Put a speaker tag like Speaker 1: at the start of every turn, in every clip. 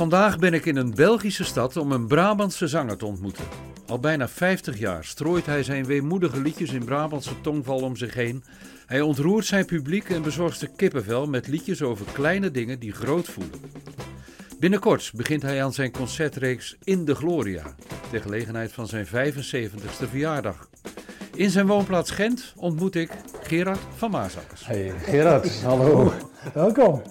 Speaker 1: Vandaag ben ik in een Belgische stad om een Brabantse zanger te ontmoeten. Al bijna 50 jaar strooit hij zijn weemoedige liedjes in Brabantse tongval om zich heen. Hij ontroert zijn publiek en bezorgt de kippenvel met liedjes over kleine dingen die groot voelen. Binnenkort begint hij aan zijn concertreeks In de Gloria, ter gelegenheid van zijn 75ste verjaardag. In zijn woonplaats Gent ontmoet ik Gerard van Maasakkers.
Speaker 2: Hey Gerard, hallo.
Speaker 3: Welkom.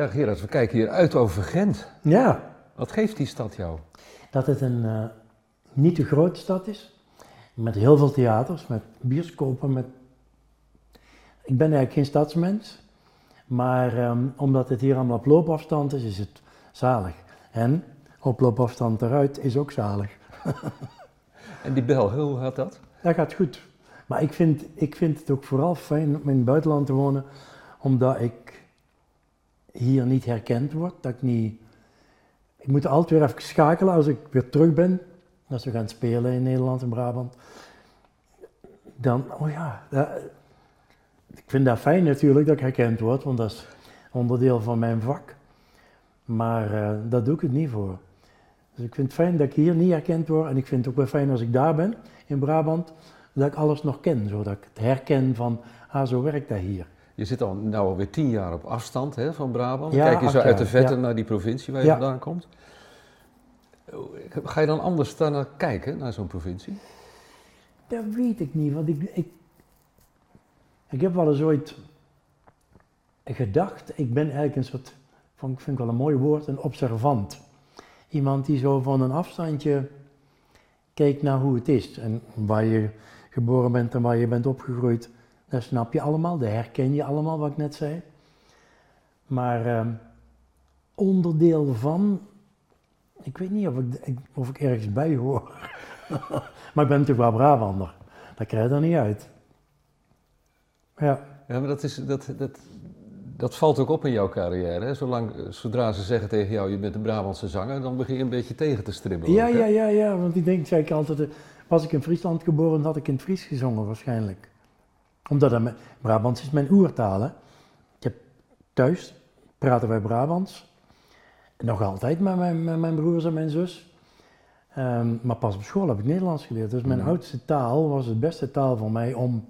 Speaker 2: Ja Gerard, we kijken hier uit over Gent.
Speaker 3: Ja,
Speaker 2: Wat geeft die stad jou?
Speaker 3: dat het een eh, niet te grote stad is. Met heel veel theaters, met bioscopen. Met... Ik ben eigenlijk geen stadsmens. Maar ehm, omdat het hier allemaal op loopafstand is, is het zalig. En op loopafstand eruit is ook zalig.
Speaker 2: En die bel, hoe gaat dat?
Speaker 3: Dat gaat goed. Maar ik vind, ik vind het ook vooral fijn om in het buitenland te wonen, omdat ik hier niet herkend word. Dat ik niet... Ik moet altijd weer even schakelen als ik weer terug ben. Als we gaan spelen in Nederland en Brabant. Dan, oh ja, dat- ik vind dat fijn natuurlijk dat ik herkend word, want dat is onderdeel van mijn vak. Maar eh, daar doe ik het niet voor. Dus ik vind het fijn dat ik hier niet herkend word. En ik vind het ook wel fijn als ik daar ben, in Brabant, dat ik alles nog ken. Zodat ik het herken van, ah, zo werkt dat hier.
Speaker 2: Je zit al nou alweer tien jaar op afstand hè, van Brabant.
Speaker 3: Ja,
Speaker 2: Kijk je zo uit de vette
Speaker 3: ja.
Speaker 2: naar die provincie waar je
Speaker 3: Ja.
Speaker 2: vandaan komt. Ga je dan anders naar kijken, naar zo'n provincie?
Speaker 3: Dat weet ik niet, want ik, ik, ik heb wel eens ooit gedacht, ik ben eigenlijk een soort, van, ik vind ik wel een mooi woord, een observant. Iemand die zo van een afstandje kijkt naar hoe het is en waar je geboren bent en waar je bent opgegroeid. Dat snap je allemaal, dat herken je allemaal wat ik net zei. Maar ehm, onderdeel van, ik weet niet of ik, of ik ergens bij hoor. maar ik ben natuurlijk wel Brabander. Dat krijg je er niet uit. Ja,
Speaker 2: Ja, maar dat, is, dat, dat, dat valt ook op in jouw carrière. Hè? Zolang, zodra ze zeggen tegen jou, je bent een Brabantse zanger, dan begin je een beetje tegen te stribbelen.
Speaker 3: ja,
Speaker 2: ook,
Speaker 3: ja, ja, ja. Want ik denk, zei ik altijd, eh, was ik in Friesland geboren, had ik in het Fries gezongen waarschijnlijk. Omdat dat Brabants is mijn oertaal. Hè. Ik heb thuis praten wij Brabants. Nog altijd met mijn, met mijn broers en mijn zus. Ehm, maar pas op school heb ik Nederlands geleerd. Dus mijn
Speaker 2: Mhm.
Speaker 3: oudste taal was het beste taal voor mij om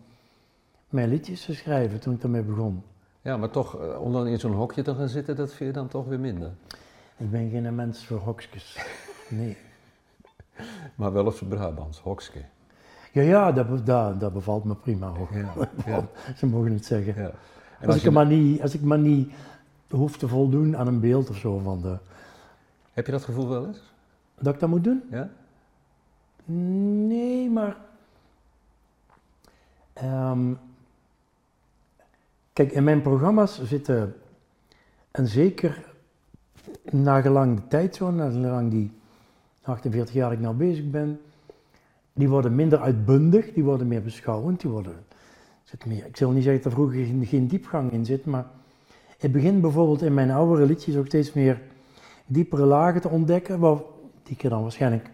Speaker 3: mijn liedjes te schrijven toen ik ermee begon.
Speaker 2: Ja, maar toch, eh, om dan in zo'n hokje te gaan zitten, dat vind je dan toch weer minder.
Speaker 3: Ik ben geen mens voor hokjes. Nee.
Speaker 2: Maar wel op zijn Brabants, hokske.
Speaker 3: Ja, ja, dat, dat, dat bevalt me prima hoor.
Speaker 2: Ja, ja,
Speaker 3: Ze mogen het zeggen.
Speaker 2: En
Speaker 3: als,
Speaker 2: als
Speaker 3: ik
Speaker 2: je,
Speaker 3: maar niet, als ik maar niet hoef te voldoen aan een beeld of zo van de,
Speaker 2: heb je dat gevoel wel eens?
Speaker 3: dat ik dat moet doen?
Speaker 2: Ja?
Speaker 3: Nee, maar. Ehm, kijk, in mijn programma's zitten. En zeker nagelang de tijd zo, nagelang die 48 jaar ik nou bezig ben, die worden minder uitbundig, die worden meer beschouwend, die worden. Zit meer, ik zal niet zeggen dat er vroeger geen, diepgang in zit, maar het begint bijvoorbeeld in mijn oudere liedjes ook steeds meer diepere lagen te ontdekken, waar, die ik er dan waarschijnlijk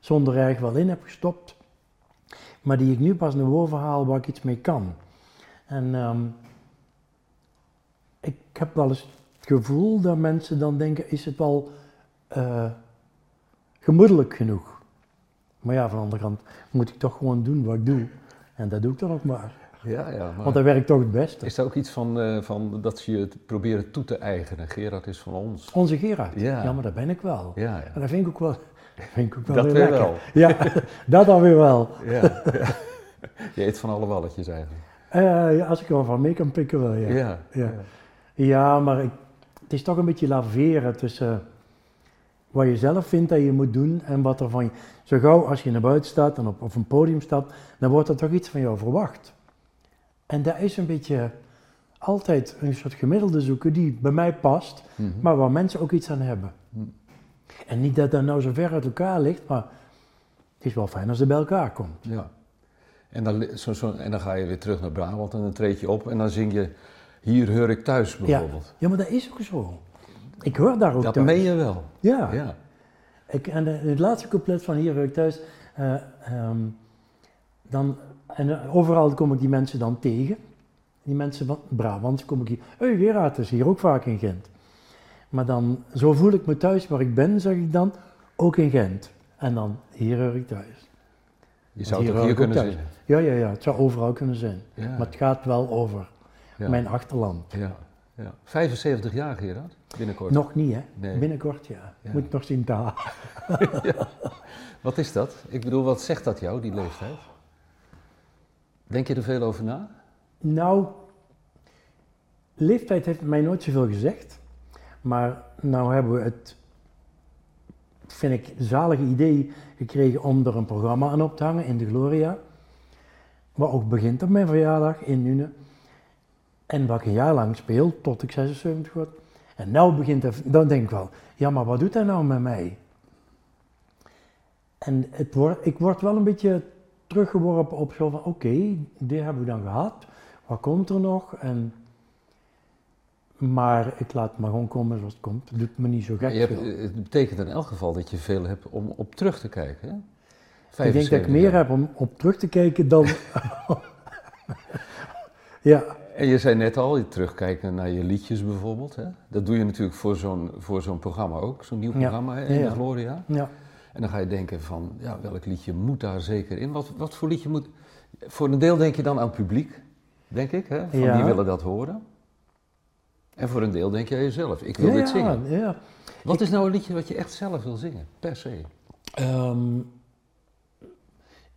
Speaker 3: zonder erg wel in heb gestopt, maar die ik nu pas naar boven haal waar ik iets mee kan. En ehm, ik heb wel eens het gevoel dat mensen dan denken, is het wel eh, gemoedelijk genoeg? Maar ja, van de andere kant moet ik toch gewoon doen wat ik doe. En dat doe ik dan ook maar.
Speaker 2: Ja, ja. Maar
Speaker 3: Want dat werkt toch het beste.
Speaker 2: is er ook iets van, eh, van dat ze je het proberen toe te eigenen? Gerard is van ons.
Speaker 3: Onze Gerard.
Speaker 2: Ja.
Speaker 3: maar dat ben ik wel.
Speaker 2: Ja, ja.
Speaker 3: En dat vind ik ook wel, dat vind ik ook wel
Speaker 2: Dat
Speaker 3: weer
Speaker 2: wel.
Speaker 3: Ja, dat dan weer wel.
Speaker 2: Ja, ja. Je eet van alle walletjes eigenlijk.
Speaker 3: Eh, ja, als ik er van mee kan pikken wel, ja.
Speaker 2: Ja.
Speaker 3: Ja. Ja, maar ik, het is toch een beetje laveren tussen wat je zelf vindt dat je moet doen en wat er van je... Zo gauw als je naar buiten staat en op, op een podium staat, dan wordt er toch iets van jou verwacht. En dat is een beetje altijd een soort gemiddelde zoeken die bij mij past,
Speaker 2: Mhm.
Speaker 3: maar waar mensen ook iets aan hebben.
Speaker 2: Hm.
Speaker 3: En niet dat dat nou zo ver uit elkaar ligt, maar het is wel fijn als het bij elkaar komt.
Speaker 2: Ja. En dan, zo, zo, en dan ga je weer terug naar Brabant en dan treed je op en dan zing je Hier hoor ik thuis bijvoorbeeld.
Speaker 3: Ja, maar dat is ook zo. Ik hoor daar ook
Speaker 2: Dat
Speaker 3: thuis.
Speaker 2: meen je wel.
Speaker 3: Ja.
Speaker 2: Ja.
Speaker 3: Ik, en de- het laatste couplet van Hier hoor ik thuis, eh, ehm, dan, en eh, overal kom ik die mensen dan tegen, die mensen van Brabant kom ik hier. Hé, hey, Gerard is hier ook vaak in Gent. Maar dan, zo voel ik me thuis waar ik ben, zeg ik dan, ook in Gent. En dan, hier hoor ik thuis.
Speaker 2: Je zou
Speaker 3: hier
Speaker 2: het hier
Speaker 3: ook
Speaker 2: kunnen
Speaker 3: thuis.
Speaker 2: zitten.
Speaker 3: Ja, ja, ja, het zou overal kunnen zijn.
Speaker 2: Ja.
Speaker 3: Maar het gaat wel over
Speaker 2: Ja.
Speaker 3: mijn achterland.
Speaker 2: Ja. Ja. 75 jaar, Gerard, binnenkort.
Speaker 3: Nog niet, hè?
Speaker 2: Nee.
Speaker 3: Binnenkort, ja.
Speaker 2: Ja.
Speaker 3: Moet nog zien te halen.
Speaker 2: Wat is dat? Ik bedoel, wat zegt dat jou, die leeftijd? Denk je er veel over na?
Speaker 3: Nou, leeftijd heeft mij nooit zoveel gezegd. Maar nou hebben we het, vind ik, zalige idee gekregen om er een programma aan op te hangen in de Gloria. Wat ook begint op mijn verjaardag in Nune. En wat ik een jaar lang speel, tot ik 76 word. En nou begint het, dan denk ik wel, ja maar wat doet hij nou met mij? En het wordt, ik word wel een beetje teruggeworpen op zo van, oké, dit hebben we dan gehad. Wat komt er nog? En, maar ik laat het maar gewoon komen zoals het komt. Het doet me niet zo gek
Speaker 2: Je hebt, het betekent in elk geval dat je veel hebt om op terug te kijken. Hè?
Speaker 3: Ik denk dat ik
Speaker 2: 75
Speaker 3: meer heb om op terug te kijken dan... ja,
Speaker 2: En je zei net al, je terugkijken naar je liedjes bijvoorbeeld. Hè? Dat doe je natuurlijk voor zo'n, voor zo'n programma ook, zo'n nieuw programma in
Speaker 3: Ja,
Speaker 2: de
Speaker 3: ja.
Speaker 2: Gloria.
Speaker 3: ja.
Speaker 2: En dan ga je denken van, ja, welk liedje moet daar zeker in? Wat, wat voor liedje moet... Voor een deel denk je dan aan het publiek, denk ik, hè? van
Speaker 3: Ja.
Speaker 2: die willen dat horen. En voor een deel denk je aan jezelf, ik wil
Speaker 3: ja,
Speaker 2: dit zingen.
Speaker 3: Ja,
Speaker 2: Wat is nou een liedje wat je echt zelf wil zingen, per se?
Speaker 3: Ehm,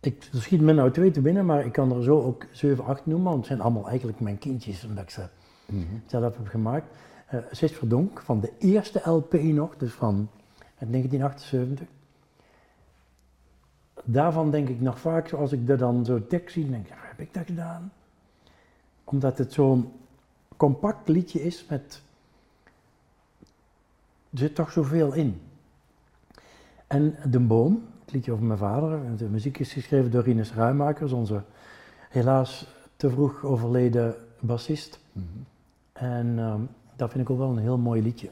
Speaker 3: ik schiet me nou twee te binnen, maar ik kan er zo ook 7, 8 noemen, want het zijn allemaal eigenlijk mijn kindjes, omdat ik ze zelf heb gemaakt. Eh Sis Verdonk, van de eerste LP nog, dus van 1978. Daarvan denk ik nog vaak, als ik dat dan zo tekst zie, denk ik, ja, heb ik dat gedaan? Omdat het zo'n compact liedje is met... Er zit toch zoveel in. En De Boom, liedje over mijn vader. De muziek is geschreven door Rinus Ruimakers, onze helaas te vroeg overleden bassist. En ehm, dat vind ik ook wel een heel mooi liedje.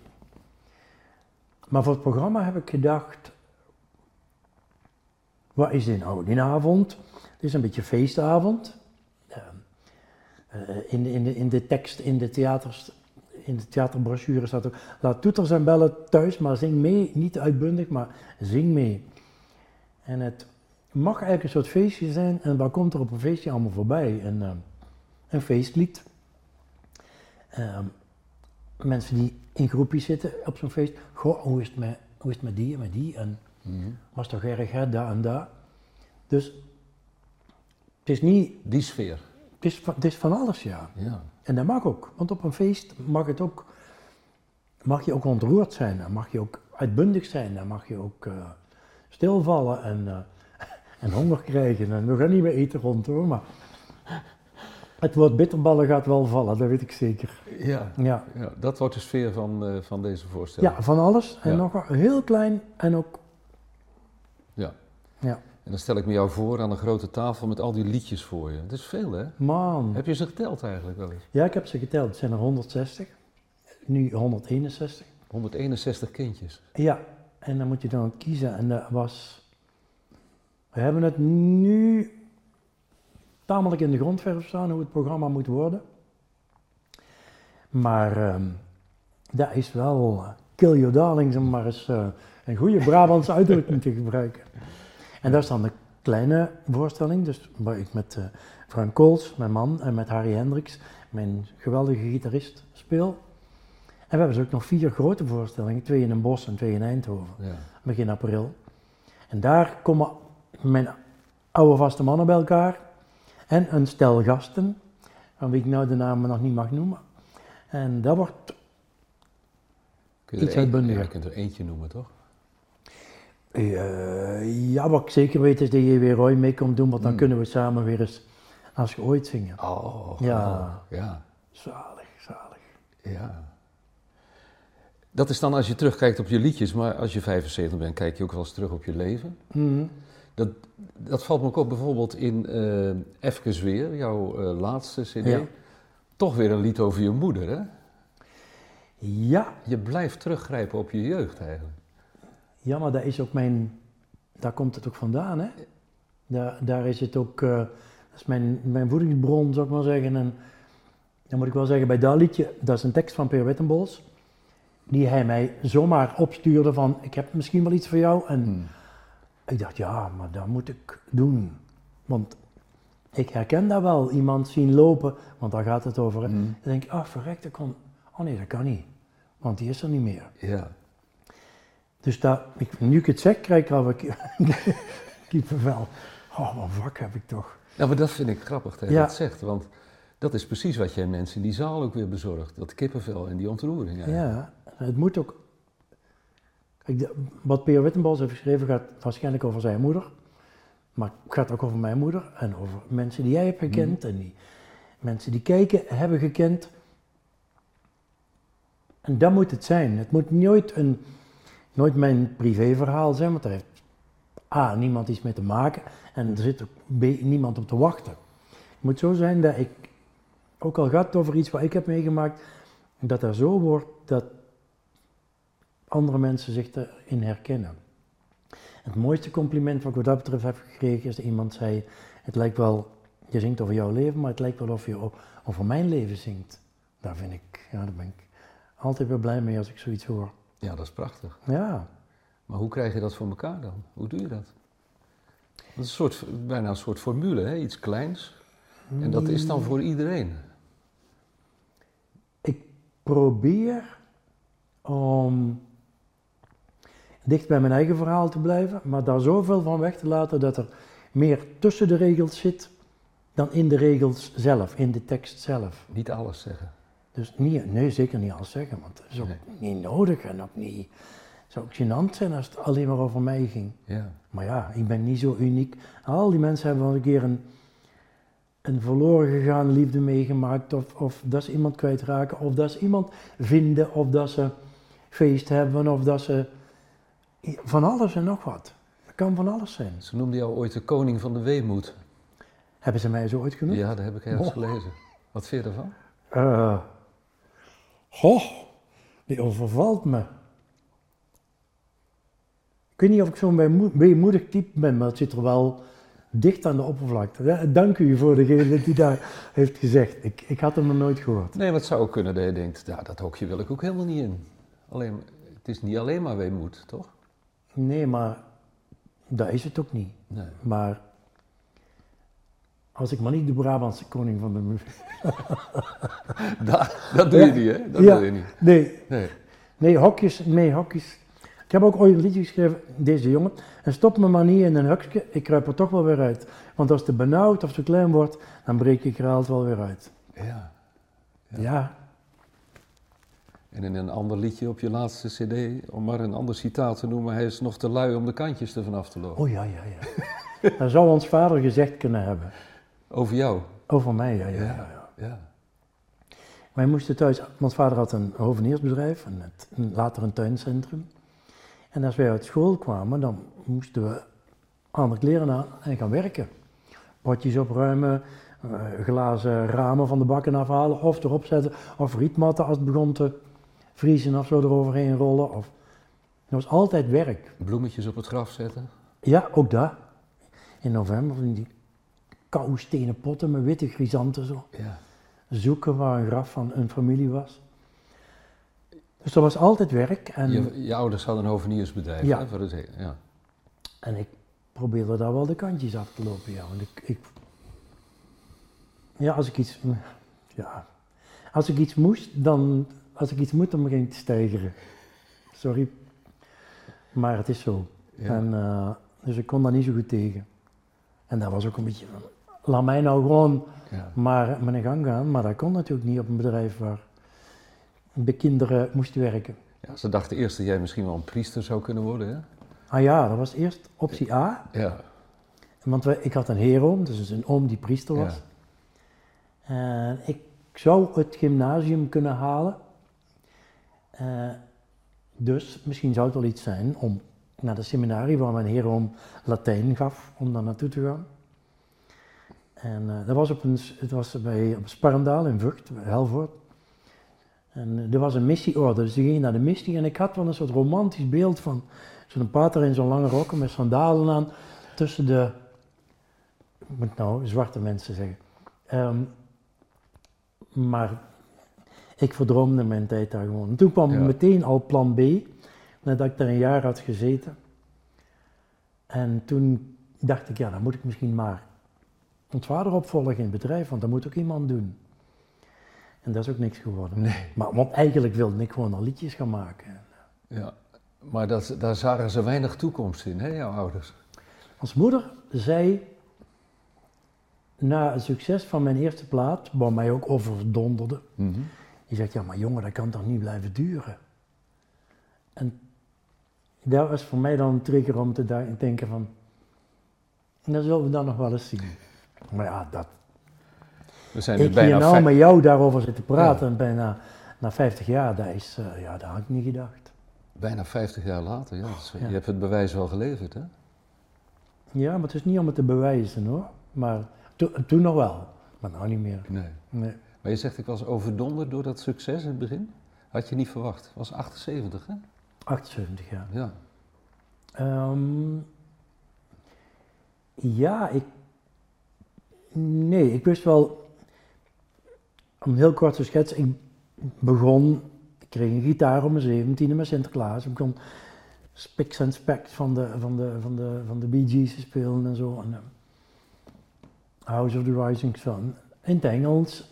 Speaker 3: Maar voor het programma heb ik gedacht, wat is dit nou? Die avond, het is een beetje feestavond. Ehm, eh, in, de, in, de, in de tekst, in de theaters, in de theaterbrochure staat ook, laat toeters en bellen thuis, maar zing mee, niet uitbundig, maar zing mee. En het mag eigenlijk een soort feestje zijn, en wat komt er op een feestje allemaal voorbij? Een, ehm, een feestlied. Ehm, mensen die in groepjes zitten op zo'n feest, goh, hoe is het met, hoe is het met die en met die? En was toch erg, hè, daar en daar. Dus het is niet,
Speaker 2: Die sfeer.
Speaker 3: het is, van- het is van alles, ja.
Speaker 2: Ja.
Speaker 3: En dat mag ook, want op een feest mag het ook, mag je ook ontroerd zijn, dan mag je ook uitbundig zijn, dan mag je ook eh, stilvallen en, eh, en honger krijgen. En we gaan niet meer eten rond hoor, maar het woord bitterballen gaat wel vallen, dat weet ik zeker.
Speaker 2: Ja.
Speaker 3: Ja,
Speaker 2: ja, dat wordt de sfeer van, eh, van deze voorstelling.
Speaker 3: ja van alles en
Speaker 2: Ja.
Speaker 3: nog wel heel klein en ook,
Speaker 2: Ja.
Speaker 3: ja,
Speaker 2: En dan stel ik me jou voor aan een grote tafel met al die liedjes voor je. Het is veel, hè?
Speaker 3: man.
Speaker 2: Heb je ze geteld eigenlijk wel eens?
Speaker 3: Ja, ik heb ze geteld, het zijn er 160, nu 161.
Speaker 2: 161 kindjes.
Speaker 3: Ja, en dan moet je dan kiezen. En dat was. We hebben het nu tamelijk in de grondverf staan hoe het programma moet worden. Maar ehm, dat is wel eh, kill your darlings om maar eens eh, een goede Brabantse uitdrukking te gebruiken. En daar is dan de kleine voorstelling, dus waar ik met eh, Frank Kools, mijn man, en met Harry Hendricks, mijn geweldige gitarist, speel. En we hebben dus ook nog vier grote voorstellingen, twee in een bos en twee in Eindhoven,
Speaker 2: Ja.
Speaker 3: begin april. En daar komen mijn oude vaste mannen bij elkaar en een stel gasten, van wie ik nou de namen nog niet mag noemen. En dat wordt,
Speaker 2: Kun je
Speaker 3: Iets uitbundiger.
Speaker 2: je kunt er eentje noemen, toch?
Speaker 3: eh, ja, wat ik zeker weet is dat je weer Roy mee komt doen, want dan
Speaker 2: Hmm.
Speaker 3: kunnen we samen weer eens als je ooit zingen.
Speaker 2: Oh,
Speaker 3: Ja.
Speaker 2: geweldig. Ja.
Speaker 3: Zalig, zalig.
Speaker 2: Ja. Dat is dan als je terugkijkt op je liedjes, maar als je 75 bent, kijk je ook wel eens terug op je leven.
Speaker 3: Mhm.
Speaker 2: Dat, dat valt me ook op bijvoorbeeld in eh Even Weer, jouw eh, laatste cd.
Speaker 3: Ja.
Speaker 2: Toch weer een lied over je moeder, hè?
Speaker 3: Ja,
Speaker 2: Je blijft teruggrijpen op je jeugd eigenlijk.
Speaker 3: Ja, maar daar is ook mijn, daar komt het ook vandaan, hè? Daar, daar is het ook, eh, dat is mijn, mijn voedingsbron, zou ik maar zeggen. En dan moet ik wel zeggen, bij dat liedje, dat is een tekst van Peer Wittenbols, die hij mij zomaar opstuurde van, ik heb misschien wel iets voor jou. En
Speaker 2: Hmm.
Speaker 3: ik dacht, ja, maar dat moet ik doen. Want ik herken dat wel, iemand zien lopen, want daar gaat het over.
Speaker 2: Hmm.
Speaker 3: Dan denk ik, ah, verrek, dat kon, oh nee, dat kan niet. Want die is er niet meer.
Speaker 2: Ja.
Speaker 3: Dus dat, ik, nu ik het zeg, krijg ik al wat kippenvel. Oh, wat vak heb ik toch.
Speaker 2: Ja, maar dat vind ik grappig dat je
Speaker 3: Ja.
Speaker 2: dat zegt, want dat is precies wat jij mensen in die zaal ook weer bezorgt. Dat kippenvel en die ontroering.
Speaker 3: Ja, het moet ook. Kijk, wat Peer Wittenbos heeft geschreven gaat waarschijnlijk over zijn moeder. Maar het gaat ook over mijn moeder en over mensen die jij hebt gekend en die mensen die kijken hebben gekend. En dat moet het zijn. Het moet nooit, een, nooit mijn privéverhaal zijn, want daar heeft A, niemand iets mee te maken en er zit ook B, niemand op te wachten. Het moet zo zijn dat ik, ook al gaat het over iets wat ik heb meegemaakt, dat er zo wordt dat andere mensen zich erin herkennen. Het mooiste compliment wat ik wat dat betreft heb gekregen is dat iemand zei, het lijkt wel, je zingt over jouw leven, maar het lijkt wel of je over mijn leven zingt. Daar vind ik, ja, daar ben ik altijd weer blij mee als ik zoiets hoor.
Speaker 2: ja, dat is prachtig.
Speaker 3: Ja,
Speaker 2: Maar hoe krijg je dat voor elkaar dan? Hoe doe je dat? Dat is een soort, bijna een soort formule, hè? iets kleins. En dat is dan voor iedereen.
Speaker 3: Probeer om dicht bij mijn eigen verhaal te blijven, maar daar zoveel van weg te laten dat er meer tussen de regels zit dan in de regels zelf, in de tekst zelf.
Speaker 2: Niet alles zeggen.
Speaker 3: Dus niet, nee, zeker niet alles zeggen, want dat is ook
Speaker 2: Nee.
Speaker 3: niet nodig en ook niet. Het zou ook gênant zijn als het alleen maar over mij ging.
Speaker 2: Ja.
Speaker 3: Maar ja, ik ben niet zo uniek. Al die mensen hebben wel een keer een, een verloren gegaan liefde meegemaakt, of, of dat ze iemand kwijtraken, of dat ze iemand vinden, of dat ze feest hebben, of dat ze. Van alles en nog wat. Dat kan van alles zijn.
Speaker 2: Ze noemden jou ooit de koning van de weemoed.
Speaker 3: Hebben ze mij zo ooit genoemd?
Speaker 2: Ja, dat heb ik ergens
Speaker 3: Oh.
Speaker 2: gelezen. Wat vind je ervan?
Speaker 3: Eh, goh, die overvalt me. Ik weet niet of ik zo'n weemoe- weemoedig type ben, maar het zit er wel dicht aan de oppervlakte. Dank u voor degene die daar heeft gezegd. Ik, ik had hem nog nooit gehoord.
Speaker 2: Nee, maar het zou ook kunnen dat je denkt, ja, dat hokje wil ik ook helemaal niet in. Alleen, het is niet alleen maar weemoed, toch?
Speaker 3: Nee, maar dat is het ook niet.
Speaker 2: Nee.
Speaker 3: Maar als ik maar niet de Brabantse koning van de muziek.
Speaker 2: Dat, dat doe je niet, hè? Dat
Speaker 3: Ja.
Speaker 2: doe je niet.
Speaker 3: Nee,
Speaker 2: Nee.
Speaker 3: Nee, hokjes, nee, hokjes. Ik heb ook ooit een liedje geschreven, deze jongen. En stop me maar niet in een hokje, ik kruip er toch wel weer uit. Want als het te benauwd of te klein wordt, dan breek ik er altijd wel weer uit.
Speaker 2: Ja.
Speaker 3: Ja,
Speaker 2: En in een ander liedje op je laatste cd, om maar een ander citaat te noemen, hij is nog te lui om de kantjes ervan af te lopen.
Speaker 3: oh ja, ja, ja. dat zou ons vader gezegd kunnen hebben.
Speaker 2: Over jou.
Speaker 3: Over mij, ja, ja. ja. ja.
Speaker 2: Ja.
Speaker 3: Wij moesten thuis, ons vader had een hoveniersbedrijf en later een tuincentrum. En als wij uit school kwamen, dan moesten we andere kleren aan en gaan werken. Potjes opruimen, eh, glazen ramen van de bakken afhalen of erop zetten. Of rietmatten als het begon te vriezen of zo eroverheen rollen. Of... Dat was altijd werk.
Speaker 2: Bloemetjes op het graf zetten.
Speaker 3: Ja, ook dat. In november van die koude stenen potten met witte grisanten zo
Speaker 2: Ja.
Speaker 3: zoeken waar een graf van een familie was. Dus dat was altijd werk en,
Speaker 2: Je, je ouders hadden een hoveniersbedrijf,
Speaker 3: Ja.
Speaker 2: hè? Voor het, ja.
Speaker 3: en ik probeerde daar wel de kantjes af te lopen. Ja, want ik, ik, ja, als ik iets, ja, als ik iets moest, dan, als ik iets moet, dan begin ik te stijgeren. Sorry, maar het is zo.
Speaker 2: Ja.
Speaker 3: En, eh, dus ik kon daar niet zo goed tegen. En dat was ook een beetje van, laat mij nou gewoon
Speaker 2: Ja.
Speaker 3: maar mijn gang gaan. Maar dat kon natuurlijk niet op een bedrijf waar de kinderen moesten werken.
Speaker 2: Ja, ze dachten eerst dat jij misschien wel een priester zou kunnen worden, hè?
Speaker 3: Ah ja, dat was eerst optie A.
Speaker 2: Ja.
Speaker 3: Want wij, ik had een heeroom, dus een oom die priester was.
Speaker 2: Ja.
Speaker 3: En ik zou het gymnasium kunnen halen. Eh, dus misschien zou het wel iets zijn om naar de seminarie waar mijn heeroom Latijn gaf, om daar naartoe te gaan. En eh, dat was op een, het was bij, op Sparrendaal in Vught, bij Helvoort. En eh, er was een missieorde, dus die ging naar de missie. En ik had wel een soort romantisch beeld van zo'n pater in zo'n lange rokken met sandalen aan, tussen de, ik moet nou zwarte mensen zeggen, Ehm, Maar ik verdroomde mijn tijd daar gewoon. En toen kwam
Speaker 2: Ja.
Speaker 3: meteen al plan B, nadat ik daar een jaar had gezeten. En toen dacht ik, ja, dan moet ik misschien maar ons vader opvolgen in het bedrijf, want dat moet ook iemand doen. En dat is ook niks geworden.
Speaker 2: Nee.
Speaker 3: Maar, want eigenlijk wilde ik gewoon al liedjes gaan maken.
Speaker 2: Ja. Maar dat, daar zagen ze weinig toekomst in, hè, jouw ouders?
Speaker 3: Als moeder zei, na het succes van mijn eerste plaat, waar mij ook overdonderde,
Speaker 2: Mhm.
Speaker 3: die zegt, ja maar jongen, dat kan toch niet blijven duren? En dat was voor mij dan een trigger om te denken van, dat zullen we dan nog wel eens zien. Maar ja, dat,
Speaker 2: We zijn
Speaker 3: ik hier nou met jou daarover zitten praten en bijna na 50 jaar, dat is, eh, ja, dat had ik niet gedacht.
Speaker 2: Bijna 50 jaar later, ja.
Speaker 3: Ja.
Speaker 2: Je hebt het bewijs wel geleverd, hè?
Speaker 3: Ja, maar het is niet om het te bewijzen hoor, maar to- toen nog wel, maar nou niet meer.
Speaker 2: Nee.
Speaker 3: Nee.
Speaker 2: Maar je zegt, ik was overdonderd door dat succes in het begin? Had je niet verwacht. Het was 78, hè?
Speaker 3: 78 jaar.
Speaker 2: Ja.
Speaker 3: Ehm, ja, ik. Nee, ik wist wel. Om heel kort te schetsen, ik begon. Ik kreeg een gitaar om mijn 17e met Sinterklaas. Ik begon Spiks en Specks van de, van, de, van, de, van de Bee Gees te spelen en zo. En, eh, House of the Rising Sun. In het Engels.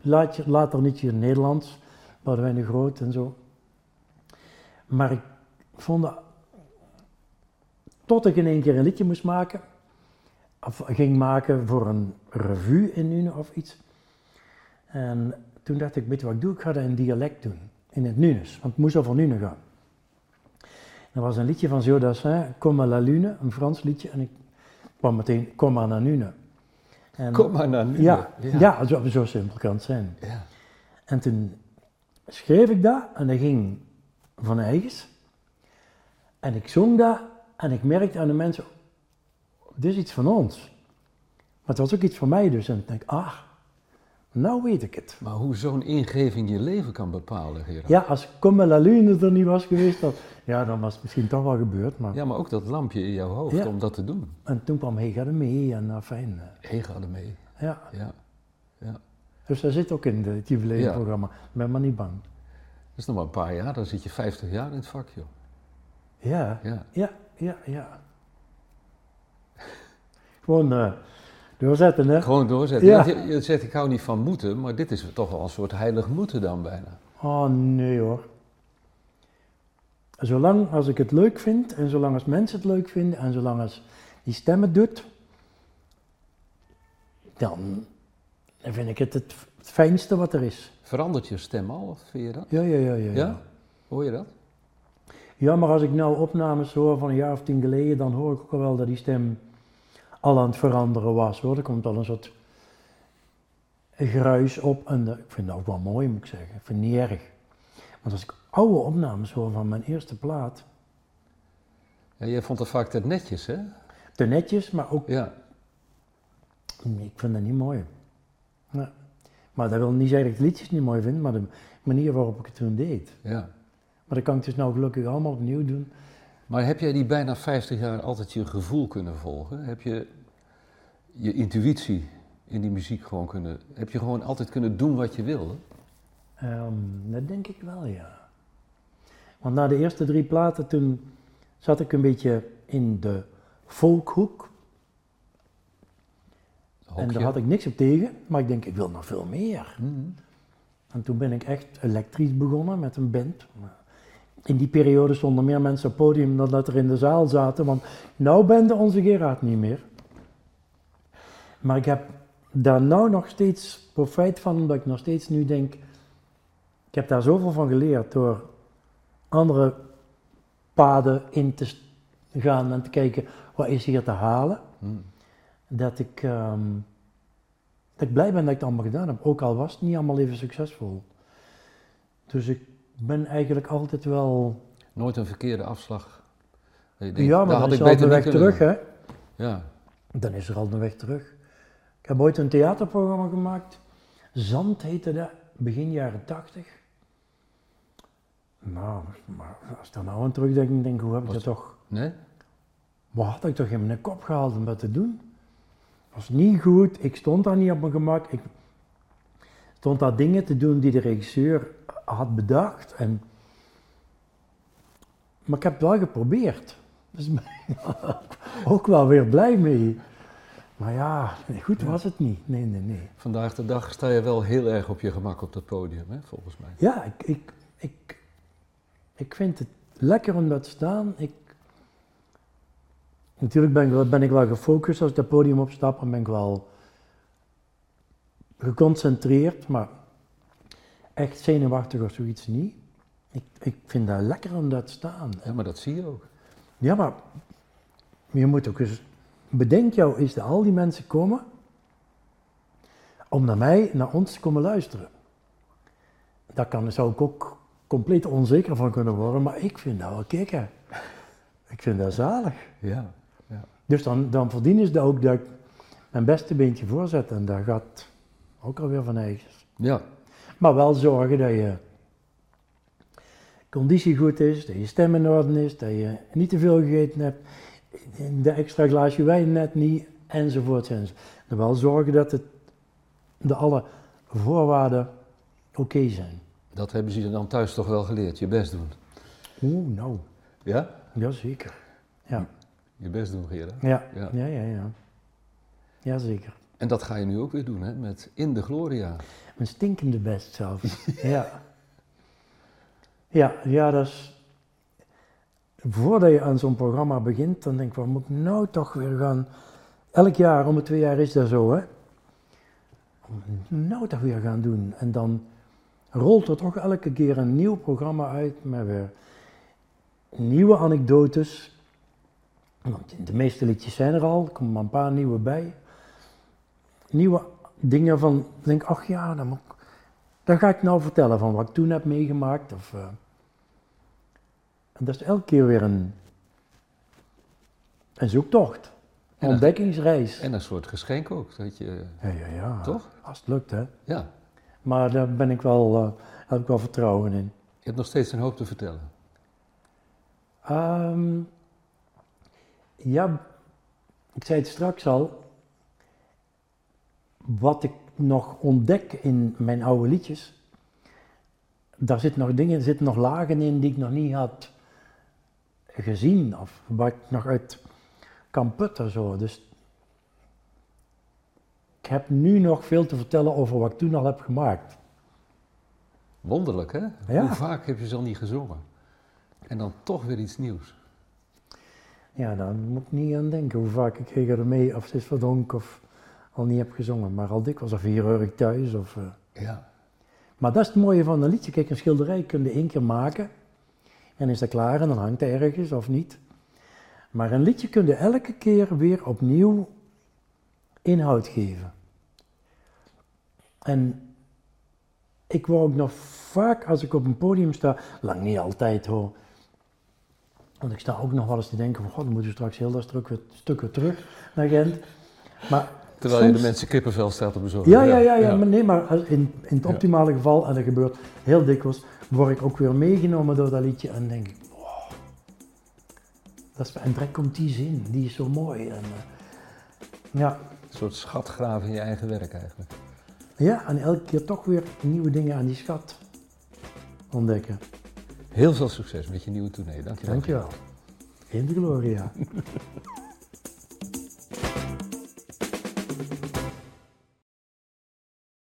Speaker 3: Laat- Later niet in het Nederlands. Boudewijn de Groot en zo. Maar ik vond dat tot ik in één keer een liedje moest maken, of ging maken voor een revue in Nune of iets. En toen dacht ik, weet je wat ik doe? Ik ga dat in dialect doen, in het Nunes, want het moest over Nune gaan. Er was een liedje van Joe Dassin, Comme à la Lune, een Frans liedje, en ik kwam meteen, Kom maar naar Nune. En,
Speaker 2: Kom maar naar nu.
Speaker 3: ja, ja. zo, zo simpel kan het zijn.
Speaker 2: Ja.
Speaker 3: En toen schreef ik dat en dat ging van eigens. En ik zong dat en ik merkte aan de mensen, dit is iets van ons. Maar het was ook iets van mij dus. En ik denk, ah, nou weet ik het.
Speaker 2: Maar hoe zo'n ingeving je leven kan bepalen, Gerard.
Speaker 3: Ja, als Comme la Lune er niet was geweest, dan, ja, dan was het misschien toch wel gebeurd. Maar,
Speaker 2: Ja, maar ook dat lampje in jouw hoofd
Speaker 3: Ja.
Speaker 2: om dat te doen.
Speaker 3: En toen kwam Hey, ga er mee en nou fijn. eh,
Speaker 2: Hé, ga ermee.
Speaker 3: Ja,
Speaker 2: Ja. ja.
Speaker 3: dus dat zit ook in de- het jubileumprogramma. Ik ben maar niet bang.
Speaker 2: Dat is nog maar een paar jaar, dan zit je 50 jaar in het vak, joh.
Speaker 3: Ja,
Speaker 2: Ja.
Speaker 3: ja, ja, ja. Gewoon eh, doorzetten, hè?
Speaker 2: Gewoon doorzetten.
Speaker 3: Ja.
Speaker 2: Ja. Je, je zegt, ik hou niet van moeten, maar dit is toch wel een soort heilig moeten dan bijna.
Speaker 3: Oh nee hoor. Zolang als ik het leuk vind en zolang als mensen het leuk vinden en zolang als die stem het doet, dan vind ik het het fijnste wat er is.
Speaker 2: Verandert je stem al, of vind je dat?
Speaker 3: Ja, ja, ja, ja.
Speaker 2: Ja? Hoor je dat?
Speaker 3: Ja, maar als ik nou opnames hoor van een jaar of tien geleden, dan hoor ik ook al wel dat die stem al aan het veranderen was. Hoor. Er komt al een soort gruis op en dat- ik vind dat ook wel mooi, moet ik zeggen. Ik vind het niet erg. Want als ik oude opnames hoor van mijn eerste plaat,
Speaker 2: Ja, jij vond het vaak te netjes, hè?
Speaker 3: te netjes, maar ook,
Speaker 2: Ja.
Speaker 3: ik vind dat niet mooi. Maar dat wil niet zeggen dat ik liedjes niet mooi vind, maar de manier waarop ik het toen deed.
Speaker 2: ja.
Speaker 3: Maar dat kan ik dus nou gelukkig allemaal opnieuw doen.
Speaker 2: Maar heb jij die bijna 50 jaar altijd je gevoel kunnen volgen? Heb je je intuïtie in die muziek gewoon kunnen... Heb je gewoon altijd kunnen doen wat je wilde?
Speaker 3: Ehm, dat denk ik wel, ja. Want na de eerste drie platen, toen zat ik een beetje in de folkhoek. En daar had ik niks op tegen, maar ik denk, ik wil nog veel meer.
Speaker 2: Mhm.
Speaker 3: En toen ben ik echt elektrisch begonnen met een band. In die periode stonden meer mensen op het podium dan dat er in de zaal zaten, want nou bende onze Gerard niet meer. Maar ik heb daar nou nog steeds profijt van, omdat ik nog steeds nu denk, ik heb daar zoveel van geleerd door andere paden in te gaan en te kijken, wat is hier te halen,
Speaker 2: Mhm.
Speaker 3: dat ik, ehm, dat ik blij ben dat ik het allemaal gedaan heb, ook al was het niet allemaal even succesvol. Dus ik ben eigenlijk altijd wel,
Speaker 2: Nooit een verkeerde afslag.
Speaker 3: Ja, maar
Speaker 2: had
Speaker 3: dan is
Speaker 2: ik
Speaker 3: er al
Speaker 2: beter
Speaker 3: de
Speaker 2: niet
Speaker 3: weg terug, hè.
Speaker 2: Ja.
Speaker 3: Dan is er al de weg terug. Ik heb ooit een theaterprogramma gemaakt. Zand heette dat, begin jaren tachtig. Nou, maar als ik daar nou aan terugdenk, denk ik, hoe heb ik dat toch...
Speaker 2: Nee?
Speaker 3: Wat had ik toch in mijn kop gehaald om dat te doen? was niet goed, ik stond daar niet op mijn gemak. Ik... stond daar dingen te doen die de regisseur had bedacht. En, maar ik heb het wel geprobeerd. Dus ook wel weer blij mee. Maar ja, goed was het niet. Nee, nee, nee.
Speaker 2: Vandaag de dag sta je wel heel erg op je gemak op dat podium, hè, volgens mij.
Speaker 3: Ja, ik, ik, ik, ik vind het lekker om dat te staan. Ik, natuurlijk ben ik, wel, ben ik wel gefocust als ik dat podium opstap en ben ik wel geconcentreerd, maar echt zenuwachtig of zoiets niet. Ik, ik vind dat lekker om dat te staan.
Speaker 2: Ja, maar dat zie je ook.
Speaker 3: Ja, maar je moet ook eens. Bedenk jou eens dat al die mensen komen om naar mij, naar ons te komen luisteren. Daar kan, zou ik ook compleet onzeker van kunnen worden, maar ik vind dat wel kicken. Ik vind dat zalig.
Speaker 2: Ja. ja.
Speaker 3: Dus dan, dan verdienen ze dat ook dat ik mijn beste beentje voorzet en dat gaat ook alweer van eigens.
Speaker 2: Ja.
Speaker 3: Maar wel zorgen dat je conditie goed is, dat je stem in orde is, dat je niet te veel gegeten hebt, de extra glaasje wijn net niet, enzovoort. enzovoort. En wel zorgen dat het, de alle voorwaarden oké zijn.
Speaker 2: Dat hebben ze je dan thuis toch wel geleerd, je best doen.
Speaker 3: Oeh, nou,
Speaker 2: Ja?
Speaker 3: jazeker. Ja,
Speaker 2: Je best doen, Gerard.
Speaker 3: ja,
Speaker 2: Ja.
Speaker 3: ja, ja. ja. Jazeker.
Speaker 2: En dat ga je nu ook weer doen, hè, met In de Gloria.
Speaker 3: Een stinkende best zelfs. ja. Ja, ja, dat is... Voordat je aan zo'n programma begint, dan denk ik, wat moet ik nou toch weer gaan... Elk jaar, om de twee jaar is dat zo, hè. Wat moet ik nou toch weer gaan doen? En dan rolt er toch elke keer een nieuw programma uit met weer nieuwe anekdotes. Want de meeste liedjes zijn er al, er komen maar een paar nieuwe bij. Nieuwe dingen van, denk, ach ja, dan, moet ik- dan ga ik nou vertellen van wat ik toen heb meegemaakt. Of, eh. en dat is elke keer weer een, een zoektocht,
Speaker 2: En
Speaker 3: een
Speaker 2: een-
Speaker 3: ontdekkingsreis.
Speaker 2: En een soort geschenk ook, dat je...
Speaker 3: Ja, ja, ja.
Speaker 2: Toch?
Speaker 3: Als het lukt, hè.
Speaker 2: Ja,
Speaker 3: Maar daar ben ik wel, eh, heb ik wel vertrouwen in.
Speaker 2: je hebt nog steeds een hoop te vertellen.
Speaker 3: Ehm, ja, ik zei het straks al. Wat ik nog ontdek in mijn oude liedjes, daar zitten nog dingen, zitten nog lagen in die ik nog niet had gezien of waar ik nog uit kan putten. Zo. Dus ik heb nu nog veel te vertellen over wat ik toen al heb gemaakt.
Speaker 2: Wonderlijk, hè?
Speaker 3: Ja.
Speaker 2: Hoe vaak heb je ze al niet gezongen? En dan toch weer iets nieuws.
Speaker 3: Ja, daar moet ik niet aan denken hoe vaak ik er mee of het is verdronken of al niet heb gezongen. Maar al dikwijls of hier hoor ik thuis. Of, eh.
Speaker 2: Ja.
Speaker 3: Maar dat is het mooie van een liedje. Kijk, een schilderij kun je één keer maken en is dat klaar en dan hangt hij ergens of niet. Maar een liedje kun je elke keer weer opnieuw inhoud geven. En ik word ook nog vaak als ik op een podium sta, lang niet altijd hoor. Want ik sta ook nog wel eens te denken van, god, dan moeten we straks heel dat stuk weer, stuk weer terug naar Gent. Maar
Speaker 2: Terwijl je de mensen kippenvel staat te bezorgen.
Speaker 3: ja, ja, ja, ja, maar nee, maar in, in het optimale geval, en dat gebeurt heel dikwijls, word ik ook weer meegenomen door dat liedje en denk ik, wow, dat is, en direct komt die zin, die is zo mooi. En, eh, ja,
Speaker 2: Een soort schatgraven in je eigen werk eigenlijk.
Speaker 3: ja, en elke keer toch weer nieuwe dingen aan die schat ontdekken.
Speaker 2: Heel veel succes met je nieuwe tournee. Dankjewel.
Speaker 3: Dankjewel. In de gloria.